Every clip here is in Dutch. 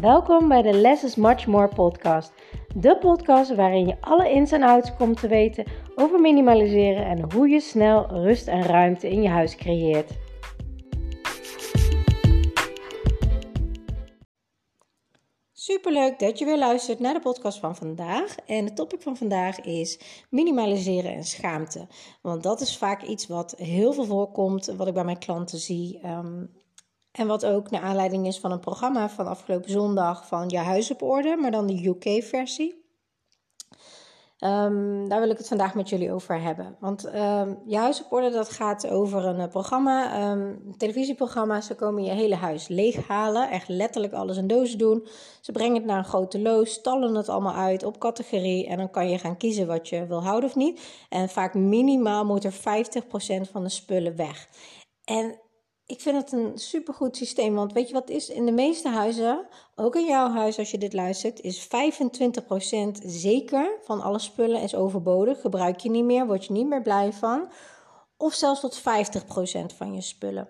Welkom bij de Less is Much More podcast. De podcast waarin je alle ins en outs komt te weten over minimaliseren en hoe je snel rust en ruimte in je huis creëert. Superleuk dat je weer luistert naar de podcast van vandaag. En het topic van vandaag is minimaliseren en schaamte. Want dat is vaak iets wat heel veel voorkomt, wat ik bij mijn klanten zie. Ehm, en wat ook naar aanleiding is van een programma van afgelopen zondag van Je Huis op Orde, maar dan de UK-versie. Ehm, daar wil ik het vandaag met jullie over hebben. Want um, Je Huis op Orde, dat gaat over een uh, programma, um, televisieprogramma. Ze komen je hele huis leeghalen, echt letterlijk alles in dozen doen. Ze brengen het naar een grote loos, stallen het allemaal uit op categorie. En dan kan je gaan kiezen wat je wil houden of niet. En vaak minimaal moet er 50% van de spullen weg. En ik vind het een supergoed systeem. Want weet je wat is? In de meeste huizen, ook in jouw huis als je dit luistert, is 25% zeker van alle spullen is overbodig. Gebruik je niet meer, word je niet meer blij van. Of zelfs tot 50% van je spullen.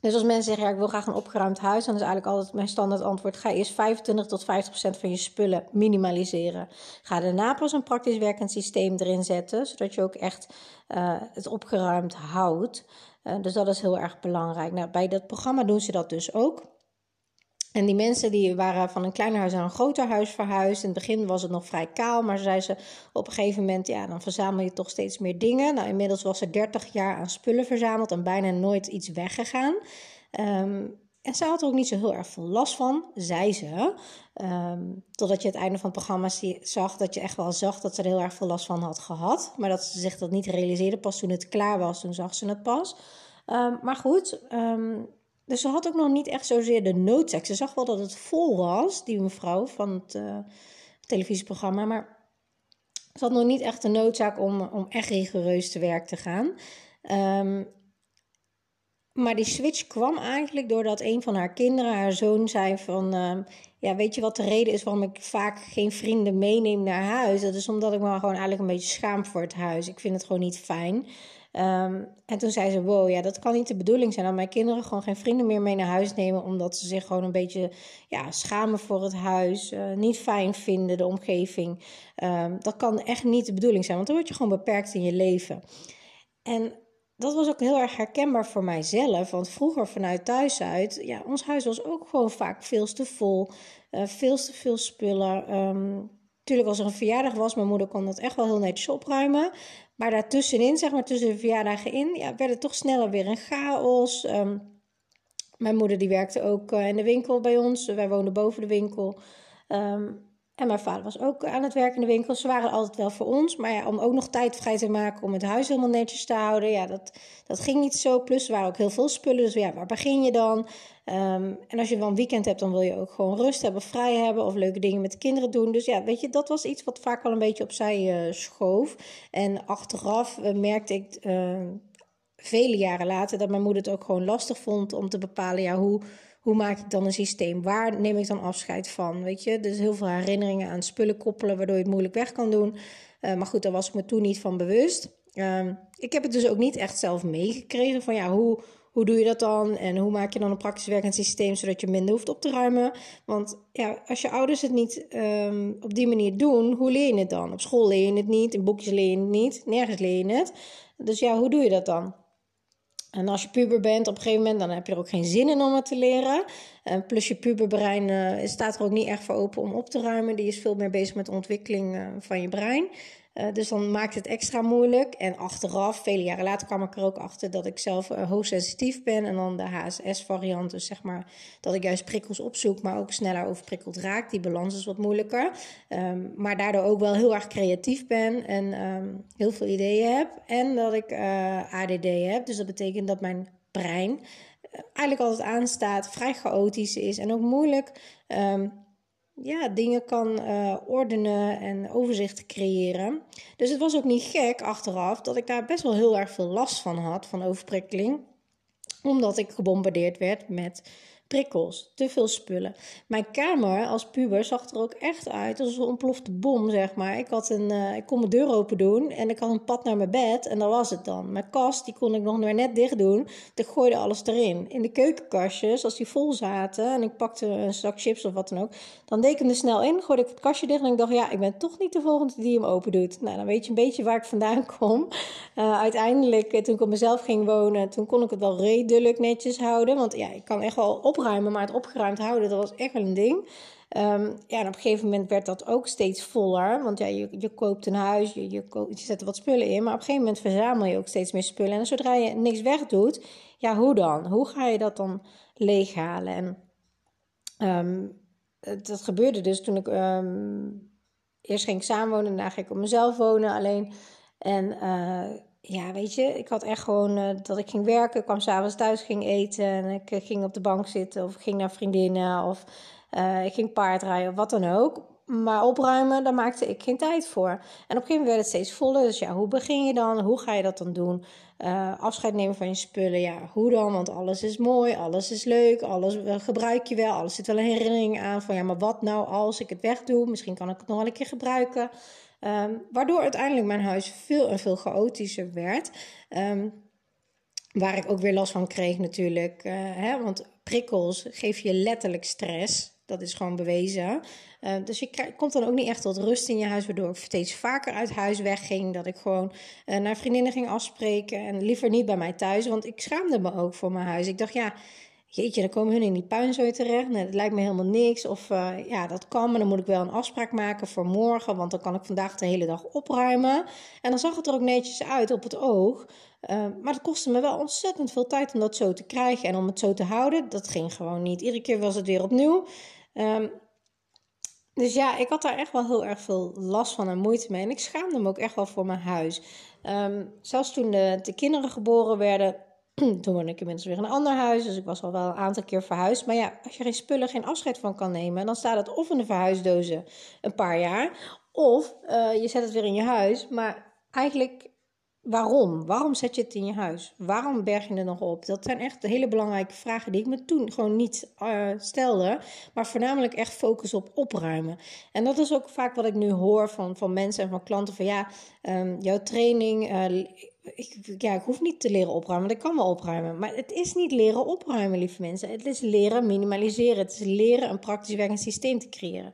Dus als mensen zeggen, ja, ik wil graag een opgeruimd huis, dan is eigenlijk altijd mijn standaard antwoord: ga eerst 25 tot 50% van je spullen minimaliseren. Ga daarna pas een praktisch werkend systeem erin zetten, zodat je ook echt uh, het opgeruimd houdt. Uh, dus dat is heel erg belangrijk. Nou, bij dat programma doen ze dat dus ook. En die mensen die waren van een kleiner huis naar een groter huis verhuisd. In het begin was het nog vrij kaal, maar zei ze op een gegeven moment, ja, dan verzamel je toch steeds meer dingen. Nou, inmiddels was ze 30 jaar aan spullen verzameld en bijna nooit iets weggegaan. Um, en zij had er ook niet zo heel erg veel last van, zei ze. Um, totdat je het einde van het programma zag, dat je echt wel zag dat ze er heel erg veel last van had gehad. Maar dat ze zich dat niet realiseerde. Pas toen het klaar was, toen zag ze het pas. Um, maar goed, um, dus ze had ook nog niet echt zozeer de noodzaak. Ze zag wel dat het vol was, die mevrouw van het uh, televisieprogramma. Maar ze had nog niet echt de noodzaak om, om echt rigoureus te werk te gaan. Um, maar die switch kwam eigenlijk doordat een van haar kinderen, haar zoon, zei van... Uh, ja, weet je wat de reden is waarom ik vaak geen vrienden meeneem naar huis? Dat is omdat ik me gewoon eigenlijk een beetje schaam voor het huis. Ik vind het gewoon niet fijn. Um, en toen zei ze, wow, ja, dat kan niet de bedoeling zijn... dat mijn kinderen gewoon geen vrienden meer mee naar huis nemen... omdat ze zich gewoon een beetje ja, schamen voor het huis... Uh, niet fijn vinden, de omgeving. Um, dat kan echt niet de bedoeling zijn, want dan word je gewoon beperkt in je leven. En dat was ook heel erg herkenbaar voor mijzelf. Want vroeger vanuit thuis uit, ja, ons huis was ook gewoon vaak veel te vol. Uh, veel te veel spullen. Um, Tuurlijk, als er een verjaardag was, mijn moeder kon dat echt wel heel netjes opruimen. Maar daartussenin, zeg maar tussen de verjaardagen in, ja, werd het toch sneller weer een chaos. Um, mijn moeder die werkte ook uh, in de winkel bij ons. Wij woonden boven de winkel. Um, en mijn vader was ook aan het werk in de winkel. Ze waren altijd wel voor ons. Maar ja, om ook nog tijd vrij te maken om het huis helemaal netjes te houden. Ja, dat, dat ging niet zo. Plus er waren ook heel veel spullen. Dus ja, waar begin je dan? Um, en als je wel een weekend hebt, dan wil je ook gewoon rust hebben, vrij hebben. Of leuke dingen met de kinderen doen. Dus ja, weet je, dat was iets wat vaak al een beetje opzij uh, schoof. En achteraf uh, merkte ik... Vele jaren later dat mijn moeder het ook gewoon lastig vond om te bepalen ja, hoe, hoe maak ik dan een systeem? Waar neem ik dan afscheid van? Weet je, dus heel veel herinneringen aan spullen koppelen, waardoor je het moeilijk weg kan doen. Uh, maar goed, daar was ik me toen niet van bewust. Uh, ik heb het dus ook niet echt zelf meegekregen van ja, hoe, hoe doe je dat dan? En hoe maak je dan een praktisch werkend systeem zodat je minder hoeft op te ruimen? Want ja, als je ouders het niet um, op die manier doen, hoe leer je het dan? Op school leer je het niet, in boekjes leer je het niet, nergens leer je het. Dus ja, hoe doe je dat dan? En als je puber bent, op een gegeven moment, dan heb je er ook geen zin in om het te leren. Uh, plus je puberbrein uh, staat er ook niet echt voor open om op te ruimen. Die is veel meer bezig met de ontwikkeling uh, van je brein. Uh, dus dan maakt het extra moeilijk. En achteraf, vele jaren later, kwam ik er ook achter dat ik zelf uh, hoogsensitief ben. En dan de HSS-variant, dus zeg maar dat ik juist prikkels opzoek, maar ook sneller overprikkeld raak. Die balans is wat moeilijker. Um, maar daardoor ook wel heel erg creatief ben en um, heel veel ideeën heb. En dat ik uh, ADD heb. Dus dat betekent dat mijn brein eigenlijk altijd aanstaat, vrij chaotisch is en ook moeilijk. Um, ja, dingen kan uh, ordenen en overzicht creëren. Dus het was ook niet gek achteraf dat ik daar best wel heel erg veel last van had, van overprikkeling. Omdat ik gebombardeerd werd met prikkels, te veel spullen. Mijn kamer als puber zag er ook echt uit als een ontplofte bom, zeg maar. Ik, had een, uh, ik kon mijn deur open doen en ik had een pad naar mijn bed en dat was het dan. Mijn kast, die kon ik nog maar net dicht doen. Ik gooide alles erin. In de keukenkastjes, als die vol zaten en ik pakte een zak chips of wat dan ook, dan deed ik hem er snel in, gooide ik het kastje dicht en ik dacht, ja, ik ben toch niet de volgende die hem open doet. Nou, dan weet je een beetje waar ik vandaan kom. Uh, uiteindelijk, eh, toen ik op mezelf ging wonen, toen kon ik het wel redelijk netjes houden. Want ja, ik kan echt wel opruimen, maar het opgeruimd houden, dat was echt wel een ding. Um, ja, en op een gegeven moment werd dat ook steeds voller. Want ja, je, je koopt een huis, je, je, je zet er wat spullen in. Maar op een gegeven moment verzamel je ook steeds meer spullen. En zodra je niks wegdoet, ja, hoe dan? Hoe ga je dat dan leeghalen? En um, dat gebeurde dus toen ik... Um, eerst ging ik samenwonen, daarna ging ik op mezelf wonen alleen. En uh, ja, weet je, ik had echt gewoon uh, dat ik ging werken, kwam s'avonds thuis, ging eten en ik uh, ging op de bank zitten of ging naar vriendinnen of uh, ik ging paardrijden of wat dan ook. Maar opruimen, daar maakte ik geen tijd voor. En op een gegeven moment werd het steeds voller. Dus ja, hoe begin je dan? Hoe ga je dat dan doen? afscheid nemen van je spullen, ja, hoe dan? Want alles is mooi, alles is leuk, alles gebruik je wel. Alles zit wel een herinnering aan van ja, maar wat nou als ik het wegdoe? Misschien kan ik het nog wel een keer gebruiken. Um, waardoor uiteindelijk mijn huis veel en veel chaotischer werd. Um, waar ik ook weer last van kreeg natuurlijk. Uh, hè, want prikkels geef je letterlijk stress. Dat is gewoon bewezen. Uh, dus je krijg, komt dan ook niet echt tot rust in je huis, waardoor ik steeds vaker uit huis wegging. Dat ik gewoon uh, naar vriendinnen ging afspreken en liever niet bij mij thuis, want ik schaamde me ook voor mijn huis. Ik dacht, ja, jeetje, dan komen hun in die puinzooi terecht. Nee, dat lijkt me helemaal niks. Of uh, ja, dat kan, maar dan moet ik wel een afspraak maken voor morgen, want dan kan ik vandaag de hele dag opruimen. En dan zag het er ook netjes uit op het oog. Uh, maar het kostte me wel ontzettend veel tijd om dat zo te krijgen en om het zo te houden. Dat ging gewoon niet. Iedere keer was het weer opnieuw. Um, dus ja, ik had daar echt wel heel erg veel last van en moeite mee. En ik schaamde me ook echt wel voor mijn huis. Um, zelfs toen de kinderen geboren werden, toen woonde ik inmiddels weer in een ander huis. Dus ik was al wel een aantal keer verhuisd. Maar ja, als je geen spullen, geen afscheid van kan nemen, dan staat het of in de verhuisdozen een paar jaar. Of uh, je zet het weer in je huis. Maar eigenlijk waarom? Waarom zet je het in je huis? Waarom berg je het nog op? Dat zijn echt hele belangrijke vragen die ik me toen gewoon niet uh, stelde. Maar voornamelijk echt focus op opruimen. En dat is ook vaak wat ik nu hoor van, van mensen en van klanten. Van ja, um, jouw training... Uh, ik, ja, ik hoef niet te leren opruimen, want ik kan wel opruimen. Maar het is niet leren opruimen, lieve mensen. Het is leren minimaliseren. Het is leren een praktisch werkend systeem te creëren.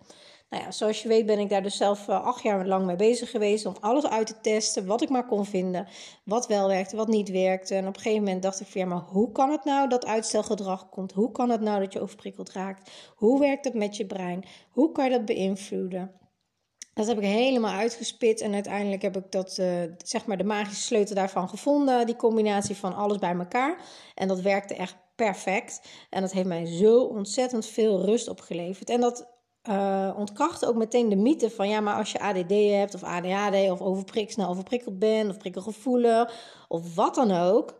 Nou ja, zoals je weet ben ik daar dus zelf uh, acht jaar lang mee bezig geweest om alles uit te testen, wat ik maar kon vinden, wat wel werkte, wat niet werkte. En op een gegeven moment dacht ik van ja, maar hoe kan het nou dat uitstelgedrag komt? Hoe kan het nou dat je overprikkeld raakt? Hoe werkt het met je brein? Hoe kan je dat beïnvloeden? Dat heb ik helemaal uitgespit en uiteindelijk heb ik dat, uh, zeg maar, de magische sleutel daarvan gevonden. Die combinatie van alles bij elkaar. En dat werkte echt perfect. En dat heeft mij zo ontzettend veel rust opgeleverd. En dat uh, ontkracht ook meteen de mythe van ja, maar als je ADD hebt of ADHD of snel overprikkeld bent of prikkelgevoelig of wat dan ook,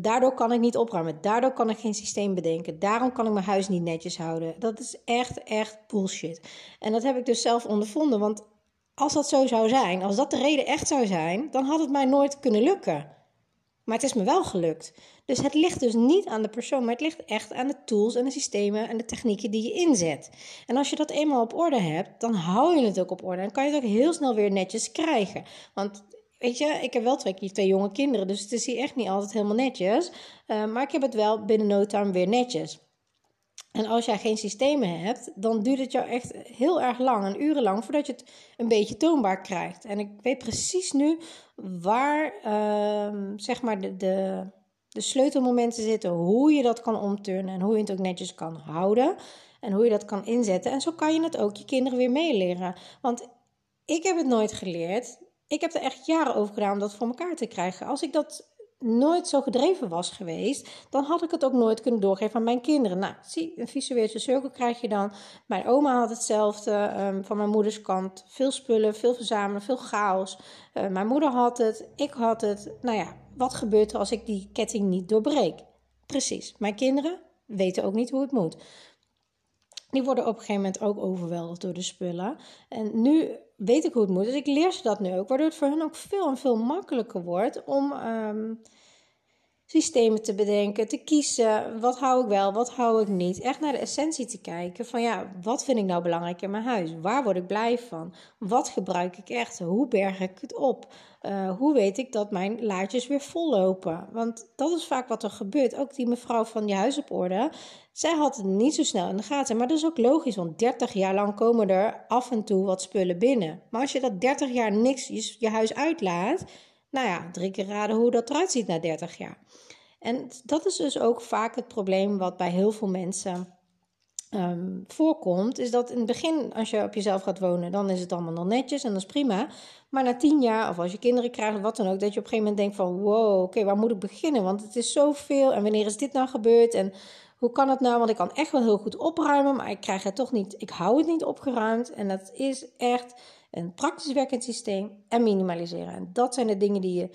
daardoor kan ik niet opruimen. Daardoor kan ik geen systeem bedenken. Daarom kan ik mijn huis niet netjes houden. Dat is echt, echt bullshit. En dat heb ik dus zelf ondervonden, want als dat zo zou zijn, als dat de reden echt zou zijn, dan had het mij nooit kunnen lukken. Maar het is me wel gelukt. Dus het ligt dus niet aan de persoon, maar het ligt echt aan de tools en de systemen en de technieken die je inzet. En als je dat eenmaal op orde hebt, dan hou je het ook op orde. En kan je het ook heel snel weer netjes krijgen. Want weet je, ik heb wel twee, twee jonge kinderen, dus het is hier echt niet altijd helemaal netjes. Uh, maar ik heb het wel binnen no time weer netjes. En als jij geen systemen hebt, dan duurt het jou echt heel erg lang en urenlang voordat je het een beetje toonbaar krijgt. En ik weet precies nu waar uh, zeg maar de, de, de sleutelmomenten zitten, hoe je dat kan omturnen en hoe je het ook netjes kan houden en hoe je dat kan inzetten. En zo kan je het ook je kinderen weer meeleren. Want ik heb het nooit geleerd. Ik heb er echt jaren over gedaan om dat voor elkaar te krijgen. Als ik dat nooit zo gedreven was geweest, dan had ik het ook nooit kunnen doorgeven aan mijn kinderen. Nou, zie, een visuele cirkel krijg je dan. Mijn oma had hetzelfde um, van mijn moeders kant. Veel spullen, veel verzamelen, veel chaos. Uh, mijn moeder had het, ik had het. Nou ja, wat gebeurt er als ik die ketting niet doorbreek? Precies, mijn kinderen weten ook niet hoe het moet. Die worden op een gegeven moment ook overweldigd door de spullen. En nu weet ik hoe het moet. Dus ik leer ze dat nu ook. Waardoor het voor hen ook veel en veel makkelijker wordt om, um, systemen te bedenken, te kiezen. Wat hou ik wel, wat hou ik niet. Echt naar de essentie te kijken van ja, wat vind ik nou belangrijk in mijn huis? Waar word ik blij van? Wat gebruik ik echt? Hoe berg ik het op? Uh, hoe weet ik dat mijn laadjes weer vol lopen? Want dat is vaak wat er gebeurt. Ook die mevrouw van je huis op orde, zij had het niet zo snel in de gaten. Maar dat is ook logisch, want 30 jaar lang komen er af en toe wat spullen binnen. Maar als je dat 30 jaar niks je huis uitlaat, nou ja, drie keer raden hoe dat eruit ziet na 30 jaar. En dat is dus ook vaak het probleem wat bij heel veel mensen um, voorkomt. Is dat in het begin, als je op jezelf gaat wonen, dan is het allemaal nog netjes en dat is prima. Maar na tien jaar, of als je kinderen krijgt of wat dan ook, dat je op een gegeven moment denkt van wow, oké, waar moet ik beginnen? Want het is zoveel en wanneer is dit nou gebeurd? En hoe kan het nou? Want ik kan echt wel heel goed opruimen, maar ik krijg het toch niet, ik hou het niet opgeruimd. En dat is echt een praktisch werkend systeem en minimaliseren. En dat zijn de dingen die je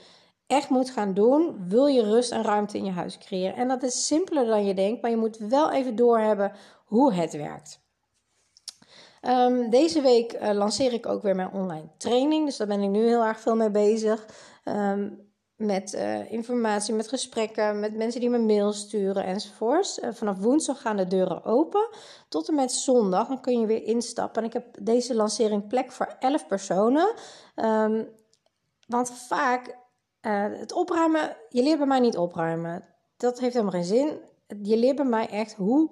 echt moet gaan doen, wil je rust en ruimte in je huis creëren. En dat is simpeler dan je denkt, maar je moet wel even doorhebben hoe het werkt. Ehm, deze week uh, lanceer ik ook weer mijn online training, dus daar ben ik nu heel erg veel mee bezig. Ehm, met uh, informatie, met gesprekken, met mensen die me mail sturen enzovoorts. Uh, vanaf woensdag gaan de deuren open tot en met zondag. Dan kun je weer instappen. En ik heb deze lancering plek voor 11 personen. Um, want vaak uh, het opruimen, je leert bij mij niet opruimen. Dat heeft helemaal geen zin. Je leert bij mij echt hoe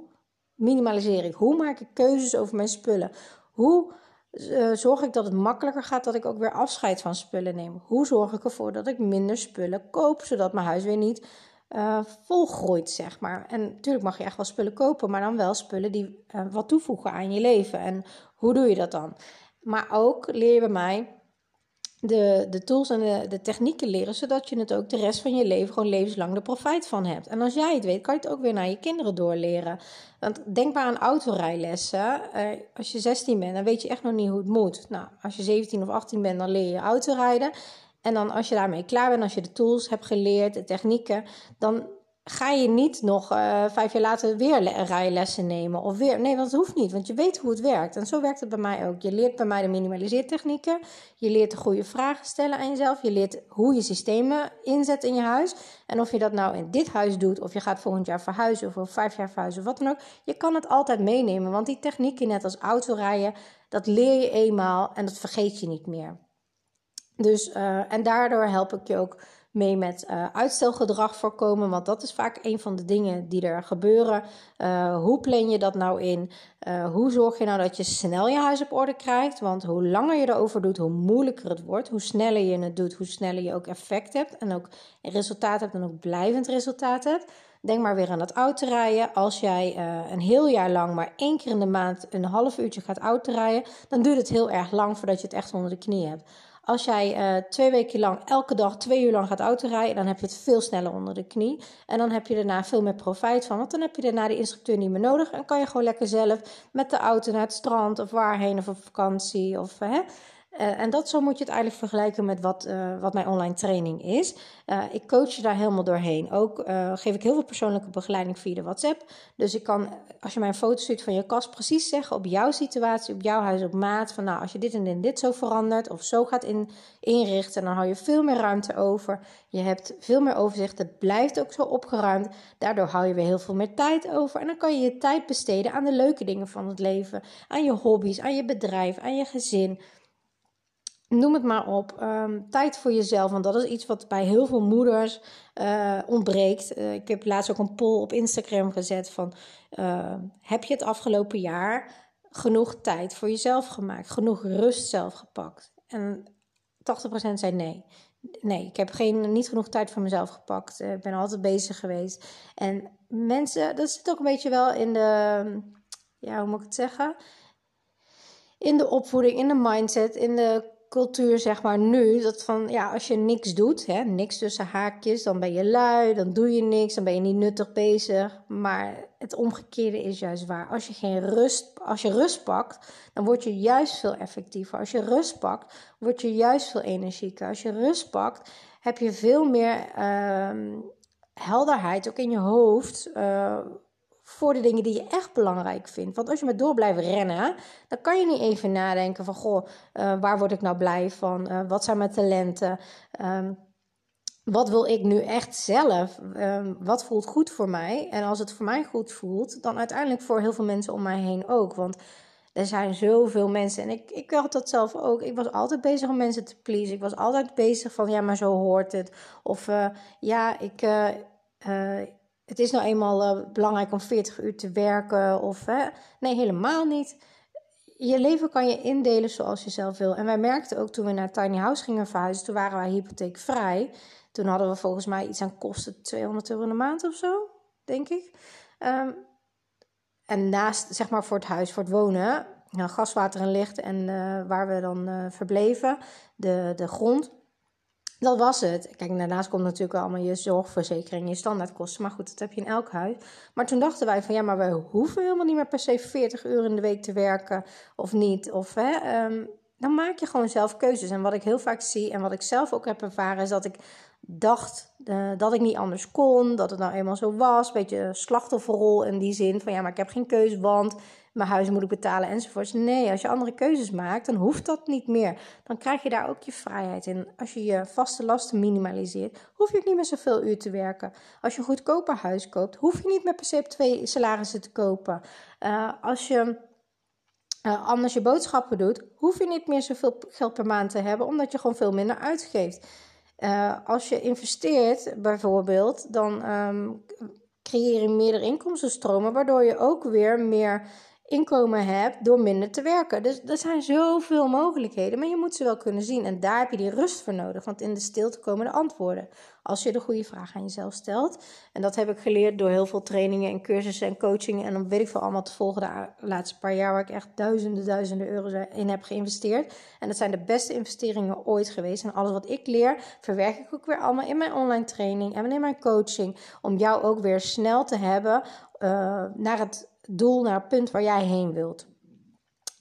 minimaliseer ik. Hoe maak ik keuzes over mijn spullen? Hoe uh, zorg ik dat het makkelijker gaat dat ik ook weer afscheid van spullen neem? Hoe zorg ik ervoor dat ik minder spullen koop, zodat mijn huis weer niet uh, volgroeit, zeg maar. En natuurlijk mag je echt wel spullen kopen, maar dan wel spullen die uh, wat toevoegen aan je leven. En hoe doe je dat dan? Maar ook leer je bij mij de, de tools en de, technieken leren, zodat je het ook de rest van je leven gewoon levenslang de profijt van hebt. En als jij het weet, kan je het ook weer naar je kinderen doorleren. Want denk maar aan autorijlessen. Uh, als je 16 bent, dan weet je echt nog niet hoe het moet. Nou, als je 17 of 18 bent, dan leer je autorijden. En dan als je daarmee klaar bent, als je de tools hebt geleerd, de technieken, dan ga je niet nog uh, vijf jaar later weer rijlessen nemen. Of weer. Nee, want dat hoeft niet, want je weet hoe het werkt. En zo werkt het bij mij ook. Je leert bij mij de minimaliseertechnieken. Je leert de goede vragen stellen aan jezelf. Je leert hoe je systemen inzet in je huis. En of je dat nou in dit huis doet, of je gaat volgend jaar verhuizen, of over vijf jaar verhuizen, of wat dan ook. Je kan het altijd meenemen, want die technieken, net als autorijden, dat leer je eenmaal en dat vergeet je niet meer. Dus, uh, en daardoor help ik je ook mee met uh, uitstelgedrag voorkomen. Want dat is vaak een van de dingen die er gebeuren. Uh, hoe plan je dat nou in? Uh, hoe zorg je nou dat je snel je huis op orde krijgt? Want hoe langer je erover doet, hoe moeilijker het wordt. Hoe sneller je het doet, hoe sneller je ook effect hebt. En ook resultaat hebt en ook blijvend resultaat hebt. Denk maar weer aan het autorijden. Als jij een heel jaar lang maar één keer in de maand een half uurtje gaat autorijden, dan duurt het heel erg lang voordat je het echt onder de knie hebt. Als jij uh, twee weken lang elke dag twee uur lang gaat autorijden, dan heb je het veel sneller onder de knie. En dan heb je daarna veel meer profijt van. Want dan heb je daarna de instructeur niet meer nodig. En kan je gewoon lekker zelf met de auto naar het strand of waarheen of op vakantie. Of, hè, uh, en dat zo moet je het eigenlijk vergelijken met wat, uh, wat mijn online training is. Uh, ik coach je daar helemaal doorheen. Ook geef ik heel veel persoonlijke begeleiding via de WhatsApp. Dus ik kan, als je mij een foto stuurt van je kast, precies zeggen op jouw situatie, op jouw huis, op maat. Van nou, als je dit en dit, dit zo verandert of zo gaat in, inrichten, dan hou je veel meer ruimte over. Je hebt veel meer overzicht. Het blijft ook zo opgeruimd. Daardoor hou je weer heel veel meer tijd over. En dan kan je je tijd besteden aan de leuke dingen van het leven. Aan je hobby's, aan je bedrijf, aan je gezin noem het maar op. Um, tijd voor jezelf, want dat is iets wat bij heel veel moeders uh, ontbreekt. Uh, ik heb laatst ook een poll op Instagram gezet van... Uh, heb je het afgelopen jaar genoeg tijd voor jezelf gemaakt? Genoeg rust zelf gepakt? En 80% zei nee. Nee, ik heb geen, niet genoeg tijd voor mezelf gepakt. Ik ben altijd bezig geweest. En mensen, dat zit ook een beetje wel in de... Ja, hoe moet ik het zeggen? In de opvoeding, in de mindset, in de cultuur, zeg maar, nu, dat van, ja, als je niks doet, hè, niks tussen haakjes, dan ben je lui, dan doe je niks, dan ben je niet nuttig bezig. Maar het omgekeerde is juist waar. Als je geen rust, als je rust pakt, dan word je juist veel effectiever. Als je rust pakt, word je juist veel energieker. Als je rust pakt, heb je veel meer uh, helderheid, ook in je hoofd, uh, voor de dingen die je echt belangrijk vindt. Want als je maar door blijft rennen, dan kan je niet even nadenken van... goh, uh, waar word ik nou blij van? Uh, wat zijn mijn talenten? Um, wat wil ik nu echt zelf? Ehm, wat voelt goed voor mij? En als het voor mij goed voelt, dan uiteindelijk voor heel veel mensen om mij heen ook. Want er zijn zoveel mensen. En ik, ik had dat zelf ook. Ik was altijd bezig om mensen te pleasen. Ik was altijd bezig van, ja, maar zo hoort het. Of uh, ja, ik, het is nou eenmaal belangrijk om 40 uur te werken. Of nee, helemaal niet. Je leven kan je indelen zoals je zelf wil. En wij merkten ook toen we naar Tiny House gingen verhuizen, toen waren wij hypotheekvrij. Toen hadden we volgens mij iets aan kosten 200 euro in de maand of zo, denk ik. Um, en naast, zeg maar, voor het huis, voor het wonen, nou, gas, water en licht en uh, waar we dan uh, verbleven, de, de grond. Dat was het. Kijk, daarnaast komt natuurlijk allemaal je zorgverzekering, je standaardkosten. Maar goed, dat heb je in elk huis. Maar toen dachten wij van ja, maar we hoeven helemaal niet meer per se 40 uur in de week te werken of niet. Of hè, um, dan maak je gewoon zelf keuzes. En wat ik heel vaak zie en wat ik zelf ook heb ervaren, is dat ik dacht uh, dat ik niet anders kon, dat het nou eenmaal zo was. Beetje slachtofferrol in die zin van ja, maar ik heb geen keuze, want mijn huis moet ik betalen enzovoorts. Nee, als je andere keuzes maakt, dan hoeft dat niet meer. Dan krijg je daar ook je vrijheid in. Als je je vaste lasten minimaliseert, hoef je niet meer zoveel uur te werken. Als je een goedkoper huis koopt, hoef je niet meer per se twee salarissen te kopen. Uh, als je uh, anders je boodschappen doet, hoef je niet meer zoveel geld per maand te hebben, omdat je gewoon veel minder uitgeeft. Uh, als je investeert bijvoorbeeld, dan um, creëer je meerdere inkomstenstromen, waardoor je ook weer meer inkomen hebt door minder te werken. Dus er zijn zoveel mogelijkheden, maar je moet ze wel kunnen zien. En daar heb je die rust voor nodig, want in de stilte komen de antwoorden. Als je de goede vraag aan jezelf stelt. En dat heb ik geleerd door heel veel trainingen en cursussen en coachingen. En dan weet ik veel allemaal te volgen de laatste paar jaar, waar ik echt duizenden, duizenden euro's in heb geïnvesteerd. En dat zijn de beste investeringen ooit geweest. En alles wat ik leer, verwerk ik ook weer allemaal in mijn online training en in mijn coaching. Om jou ook weer snel te hebben uh, naar het doel, naar het punt waar jij heen wilt.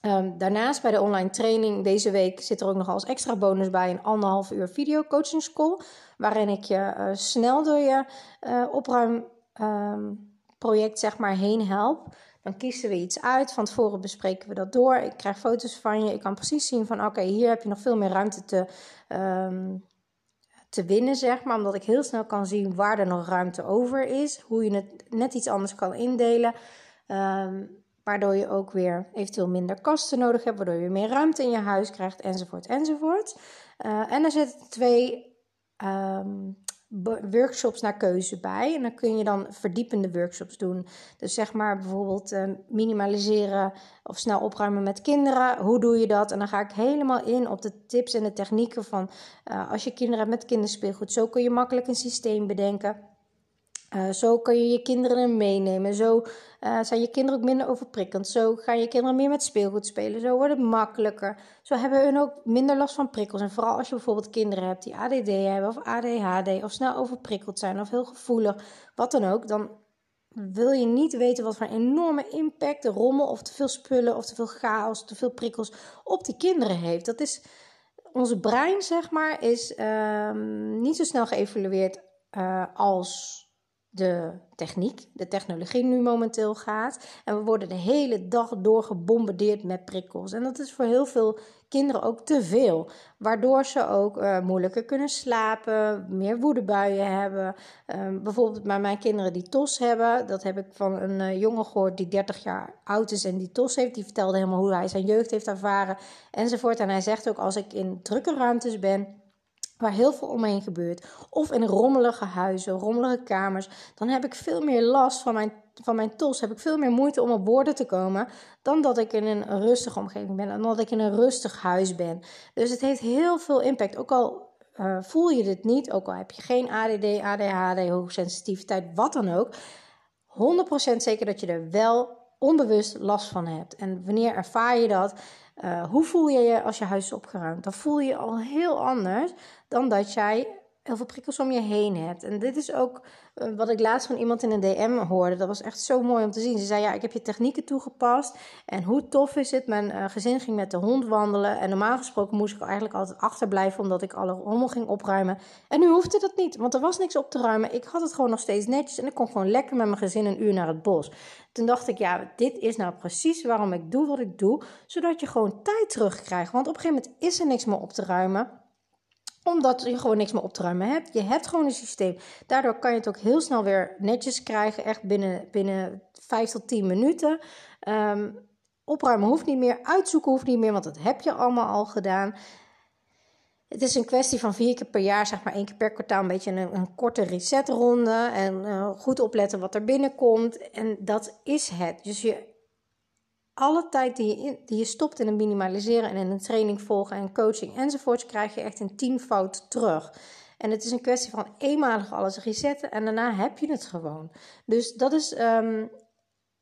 Um, daarnaast bij de online training deze week zit er ook nog als extra bonus bij een anderhalf uur video coaching school. Waarin ik je uh, snel door je uh, opruimproject um, zeg maar heen help. Dan kiezen we iets uit. Van tevoren bespreken we dat door. Ik krijg foto's van je. Ik kan precies zien van oké, hier heb je nog veel meer ruimte te, um, te winnen, zeg maar. Omdat ik heel snel kan zien waar er nog ruimte over is. Hoe je het net iets anders kan indelen. Um, waardoor je ook weer eventueel minder kasten nodig hebt, waardoor je meer ruimte in je huis krijgt, enzovoort, enzovoort. Uh, en er zitten twee um, workshops naar keuze bij. En dan kun je dan verdiepende workshops doen. Dus zeg maar bijvoorbeeld uh, minimaliseren of snel opruimen met kinderen. Hoe doe je dat? En dan ga ik helemaal in op de tips en de technieken van uh, als je kinderen hebt met kinderspeelgoed. Zo kun je makkelijk een systeem bedenken uh, zo kun je je kinderen meenemen. Zo uh, zijn je kinderen ook minder overprikkeld. Zo gaan je kinderen meer met speelgoed spelen. Zo wordt het makkelijker. Zo hebben hun ook minder last van prikkels. En vooral als je bijvoorbeeld kinderen hebt die ADD hebben of ADHD of snel overprikkeld zijn of heel gevoelig, wat dan ook, dan wil je niet weten wat voor een enorme impact de rommel of te veel spullen of te veel chaos, te veel prikkels op die kinderen heeft. Dat is onze brein, zeg maar, is um, niet zo snel geëvalueerd uh, als de techniek, de technologie nu momenteel gaat. En we worden de hele dag door gebombardeerd met prikkels. En dat is voor heel veel kinderen ook te veel. Waardoor ze ook uh, moeilijker kunnen slapen, meer woedebuien hebben. Uh, bijvoorbeeld bij mijn kinderen die tos hebben. Dat heb ik van een uh, jongen gehoord die 30 jaar oud is en die tos heeft. Die vertelde helemaal hoe hij zijn jeugd heeft ervaren enzovoort. En hij zegt ook als ik in drukke ruimtes ben waar heel veel omheen gebeurt, of in rommelige huizen, rommelige kamers, dan heb ik veel meer last van mijn, van mijn tos. Heb ik veel meer moeite om op woorden te komen dan dat ik in een rustige omgeving ben en dat ik in een rustig huis ben. Dus het heeft heel veel impact. Ook al uh, voel je dit niet, ook al heb je geen ADD, ADHD, hoogsensitiviteit, wat dan ook. 100% zeker dat je er wel onbewust last van hebt. En wanneer ervaar je dat? Uh, hoe voel je je als je huis is opgeruimd? Dan voel je je al heel anders dan dat jij heel veel prikkels om je heen hebt. En dit is ook uh, wat ik laatst van iemand in een DM hoorde. Dat was echt zo mooi om te zien. Ze zei: Ja, ik heb je technieken toegepast. En hoe tof is het? Mijn uh, gezin ging met de hond wandelen. En normaal gesproken moest ik eigenlijk altijd achterblijven. Omdat ik alle rommel ging opruimen. En nu hoefde dat niet. Want er was niks op te ruimen. Ik had het gewoon nog steeds netjes. En ik kon gewoon lekker met mijn gezin een uur naar het bos. Toen dacht ik: Ja, dit is nou precies waarom ik doe wat ik doe. Zodat je gewoon tijd terugkrijgt. Want op een gegeven moment is er niks meer op te ruimen omdat je gewoon niks meer op te ruimen hebt. Je hebt gewoon een systeem. Daardoor kan je het ook heel snel weer netjes krijgen. Echt binnen, binnen 5 tot 10 minuten. Um, opruimen hoeft niet meer. Uitzoeken hoeft niet meer, want dat heb je allemaal al gedaan. Het is een kwestie van vier keer per jaar, zeg maar één keer per kwartaal, een beetje een, een korte resetronde. En uh, goed opletten wat er binnenkomt. En dat is het. Dus je, alle tijd die je, die je stopt in het minimaliseren en in een training volgen en coaching enzovoorts, krijg je echt een tienvoud terug. En het is een kwestie van eenmalig alles resetten en daarna heb je het gewoon. Dus dat is um,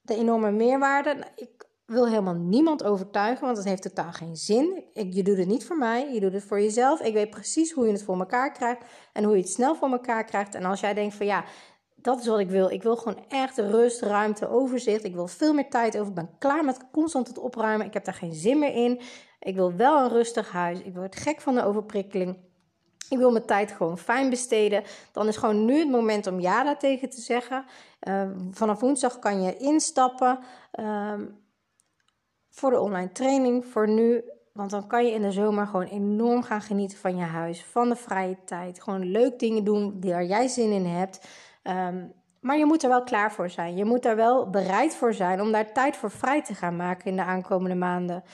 de enorme meerwaarde. Ik wil helemaal niemand overtuigen, want het heeft totaal geen zin. Ik, je doet het niet voor mij, je doet het voor jezelf. Ik weet precies hoe je het voor elkaar krijgt en hoe je het snel voor elkaar krijgt. En als jij denkt van ja, dat is wat ik wil. Ik wil gewoon echt rust, ruimte, overzicht. Ik wil veel meer tijd over. Ik ben klaar met constant het opruimen. Ik heb daar geen zin meer in. Ik wil wel een rustig huis. Ik word gek van de overprikkeling. Ik wil mijn tijd gewoon fijn besteden. Dan is gewoon nu het moment om ja daartegen te zeggen. Uh, vanaf woensdag kan je instappen. Uh, voor de online training voor nu. Want dan kan je in de zomer gewoon enorm gaan genieten van je huis, van de vrije tijd. Gewoon leuk dingen doen waar jij zin in hebt. Um, maar je moet er wel klaar voor zijn. Je moet er wel bereid voor zijn om daar tijd voor vrij te gaan maken in de aankomende maanden.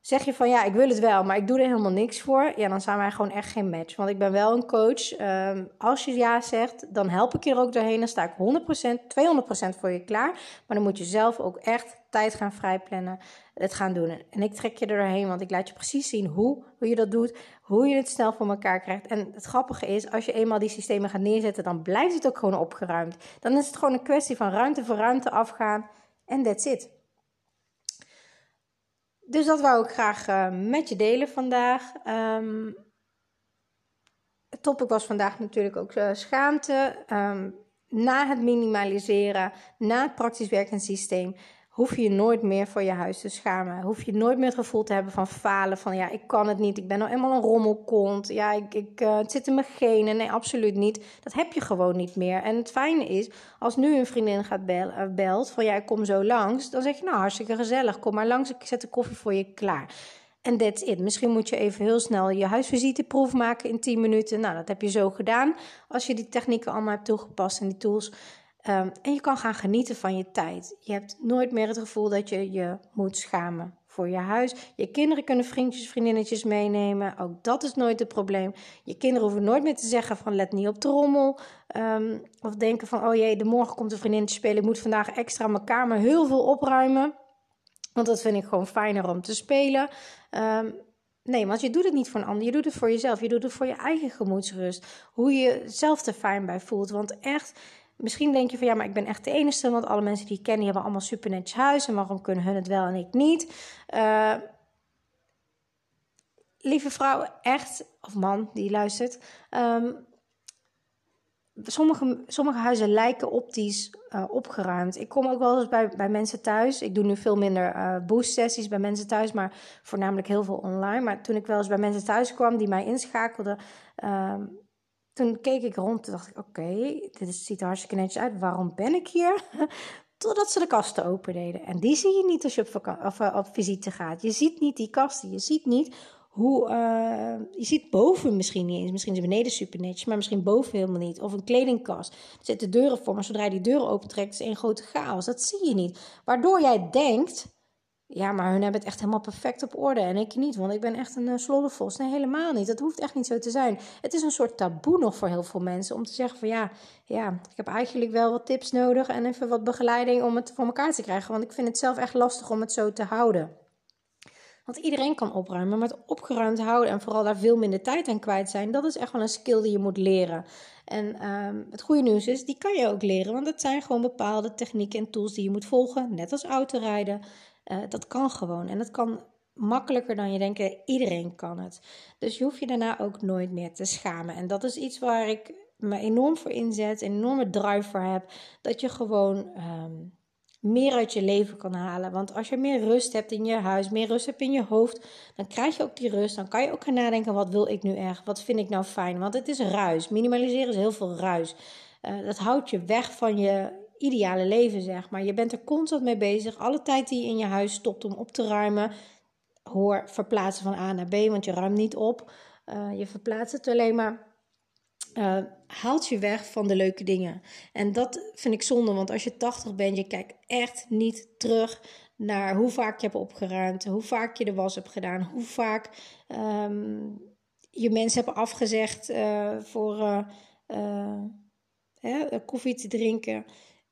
Zeg je van ja, ik wil het wel, maar ik doe er helemaal niks voor. Ja, dan zijn wij gewoon echt geen match. Want ik ben wel een coach. Um, als je ja zegt, dan help ik je er ook doorheen. Dan sta ik 100%, 200% voor je klaar. Maar dan moet je zelf ook echt tijd gaan vrijplannen. Het gaan doen. En ik trek je er doorheen, want ik laat je precies zien hoe, hoe je dat doet. Hoe je het snel voor elkaar krijgt. En het grappige is, als je eenmaal die systemen gaat neerzetten, dan blijft het ook gewoon opgeruimd. Dan is het gewoon een kwestie van ruimte voor ruimte afgaan. En that's it. Dus dat wou ik graag uh, met je delen vandaag. Um, het topic was vandaag natuurlijk ook uh, schaamte. Um, na het minimaliseren, na het praktisch werkend systeem, hoef je nooit meer voor je huis te schamen. Hoef je nooit meer het gevoel te hebben van falen. Van ja, ik kan het niet. Ik ben nou eenmaal een rommelkont. Ja, ik, ik, uh, het zit in mijn genen. Nee, absoluut niet. Dat heb je gewoon niet meer. En het fijne is, als nu een vriendin gaat bel, uh, belt van ja, ik kom zo langs. Dan zeg je nou, hartstikke gezellig. Kom maar langs. Ik zet de koffie voor je klaar. En that's it. Misschien moet je even heel snel je huisvisiteproef maken in 10 minuten. Nou, dat heb je zo gedaan. Als je die technieken allemaal hebt toegepast en die tools. Um, en je kan gaan genieten van je tijd. Je hebt nooit meer het gevoel dat je je moet schamen voor je huis. Je kinderen kunnen vriendjes, vriendinnetjes meenemen. Ook dat is nooit het probleem. Je kinderen hoeven nooit meer te zeggen van let niet op de rommel. Um, of denken van oh jee, de morgen komt een vriendin te spelen. Ik moet vandaag extra mijn kamer heel veel opruimen. Want dat vind ik gewoon fijner om te spelen. Um, Nee, want je doet het niet voor een ander. Je doet het voor jezelf. Je doet het voor je eigen gemoedsrust. Hoe je zelf er fijn bij voelt. Want echt, Misschien denk je van ja, maar ik ben echt de enige, want alle mensen die ik ken, die hebben allemaal super netjes huis. En waarom kunnen hun het wel en ik niet? Uh, lieve vrouw, echt, of man die luistert. Um, sommige, sommige huizen lijken optisch uh, opgeruimd. Ik kom ook wel eens bij, bij mensen thuis. Ik doe nu veel minder uh, boost sessies bij mensen thuis, maar voornamelijk heel veel online. Maar toen ik wel eens bij mensen thuis kwam die mij inschakelden. Uh, toen keek ik rond en dacht ik, oké, dit ziet er hartstikke netjes uit. Waarom ben ik hier? Totdat ze de kasten open deden. En die zie je niet als je op, of, uh, op visite gaat. Je ziet niet die kasten. Je ziet niet hoe... Uh, je ziet boven misschien niet eens. Misschien is beneden super netjes, maar misschien boven helemaal niet. Of een kledingkast. Er zitten deuren voor, maar zodra je die deuren opentrekt, is één grote chaos. Dat zie je niet. Waardoor jij denkt ja, maar hun hebben het echt helemaal perfect op orde en ik niet, want ik ben echt een uh, Nee, helemaal niet. Dat hoeft echt niet zo te zijn. Het is een soort taboe nog voor heel veel mensen om te zeggen van ja, ja, ik heb eigenlijk wel wat tips nodig en even wat begeleiding om het voor elkaar te krijgen, want ik vind het zelf echt lastig om het zo te houden. Want iedereen kan opruimen, maar het opgeruimd houden en vooral daar veel minder tijd aan kwijt zijn, dat is echt wel een skill die je moet leren. En um, het goede nieuws is, die kan je ook leren, want het zijn gewoon bepaalde technieken en tools die je moet volgen, net als autorijden. Uh, dat kan gewoon en dat kan makkelijker dan je denkt. Iedereen kan het. Dus je hoeft je daarna ook nooit meer te schamen. En dat is iets waar ik me enorm voor inzet, enorme drive voor heb. Dat je gewoon um, meer uit je leven kan halen. Want als je meer rust hebt in je huis, meer rust hebt in je hoofd, dan krijg je ook die rust. Dan kan je ook gaan nadenken: wat wil ik nu echt? Wat vind ik nou fijn? Want het is ruis. Minimaliseren is heel veel ruis. Uh, dat houdt je weg van je ideale leven, zeg maar. Je bent er constant mee bezig. Alle tijd die je in je huis stopt om op te ruimen, hoor verplaatsen van A naar B, want je ruimt niet op. je verplaatst het alleen maar. Uh, haalt je weg van de leuke dingen. En dat vind ik zonde, want als je 80 bent, je kijkt echt niet terug naar hoe vaak je hebt opgeruimd, hoe vaak je de was hebt gedaan, hoe vaak um, je mensen hebt afgezegd uh, voor koffie te drinken.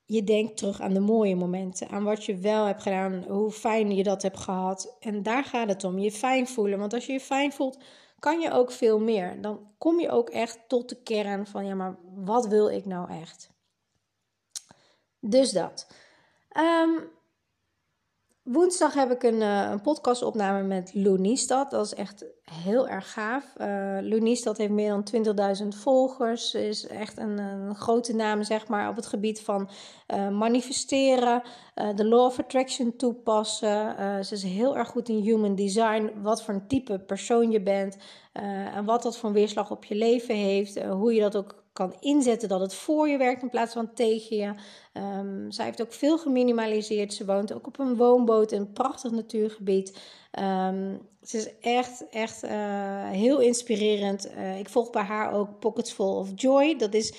Je denkt terug aan de mooie momenten, aan wat je wel hebt gedaan, hoe fijn je dat hebt gehad. En daar gaat het om, je fijn voelen. Want als je je fijn voelt, kan je ook veel meer. Dan kom je ook echt tot de kern van, ja, maar wat wil ik nou echt? Dus dat. Um, Woensdag heb ik een, een podcastopname met Lou Niestad. Dat is echt heel erg gaaf. Uh, heeft meer dan 20.000 volgers. Is echt een, een, grote naam zeg maar, op het gebied van uh, manifesteren, de law of attraction toepassen. ze is heel erg goed in human design, wat voor een type persoon je bent en wat dat voor weerslag op je leven heeft. hoe je dat ook kan inzetten dat het voor je werkt in plaats van tegen je. Um, zij heeft ook veel geminimaliseerd. Ze woont ook op een woonboot in een prachtig natuurgebied. Um, ze is echt, echt uh, heel inspirerend. Uh, ik volg bij haar ook Pockets Full of Joy. Dat is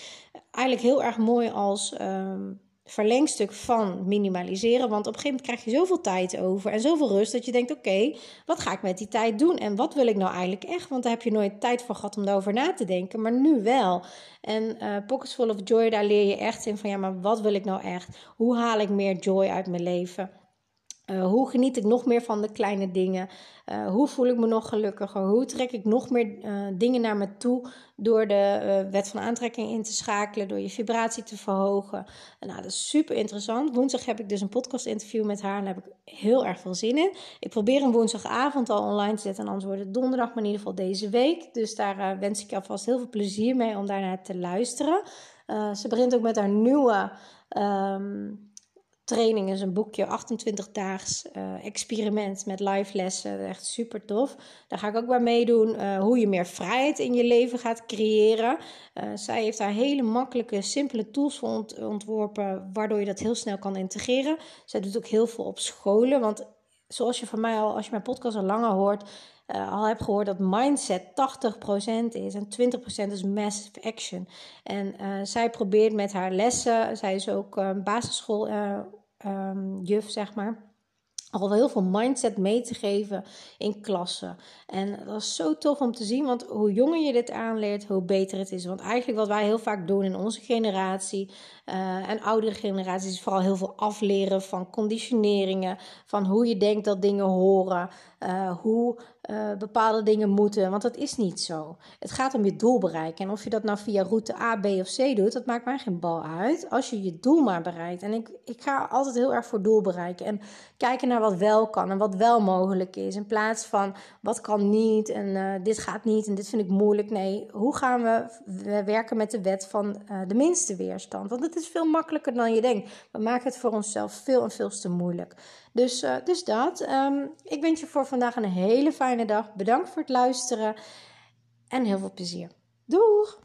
eigenlijk heel erg mooi als um, verlengstuk van minimaliseren. Want op een gegeven moment krijg je zoveel tijd over en zoveel rust dat je denkt: oké, wat ga ik met die tijd doen? En wat wil ik nou eigenlijk echt? Want daar heb je nooit tijd voor gehad om daarover na te denken, maar nu wel. En uh, Pockets Full of Joy, daar leer je echt in van ja, maar wat wil ik nou echt? Hoe haal ik meer joy uit mijn leven? Uh, hoe geniet ik nog meer van de kleine dingen? Uh, hoe voel ik me nog gelukkiger? Hoe trek ik nog meer uh, dingen naar me toe door de wet van aantrekking in te schakelen, door je vibratie te verhogen? En nou, dat is super interessant. Woensdag heb ik dus een podcast interview met haar en daar heb ik heel erg veel zin in. Ik probeer een woensdagavond al online te zetten en anders wordt het donderdag, maar in ieder geval deze week. Dus daar wens ik je alvast heel veel plezier mee om daarnaar te luisteren. ze begint ook met haar nieuwe. Um, training is een boekje, 28-daags uh, experiment met live lessen. Echt super tof. Daar ga ik ook bij meedoen. Uh, hoe je meer vrijheid in je leven gaat creëren. Uh, zij heeft daar hele makkelijke, simpele tools voor ont ontworpen, waardoor je dat heel snel kan integreren. Zij doet ook heel veel op scholen. Want zoals je van mij al, als je mijn podcast al langer hoort, al hebt gehoord dat mindset 80% is en 20% is massive action. En zij probeert met haar lessen, zij is ook uh, basisschool um, juf, zeg maar al heel veel mindset mee te geven in klassen. En dat is zo tof om te zien, want hoe jonger je dit aanleert, hoe beter het is. Want eigenlijk wat wij heel vaak doen in onze generatie uh, en oudere generaties, is vooral heel veel afleren van conditioneringen, van hoe je denkt dat dingen horen, uh, hoe uh, bepaalde dingen moeten. Want dat is niet zo. Het gaat om je doel bereiken. En of je dat nou via route A, B of C doet, dat maakt mij geen bal uit. Als je je doel maar bereikt. En ik, ik ga altijd heel erg voor doel bereiken. En kijken naar wat wel kan en wat wel mogelijk is. In plaats van wat kan niet en uh, dit gaat niet en dit vind ik moeilijk. Nee, hoe gaan we, we werken met de wet van uh, de minste weerstand? Want het is veel makkelijker dan je denkt. We maken het voor onszelf veel en veel te moeilijk. Dus, uh, dus dat. Um, ik wens je voor vandaag een hele fijne dag. Bedankt voor het luisteren en heel veel plezier. Doeg!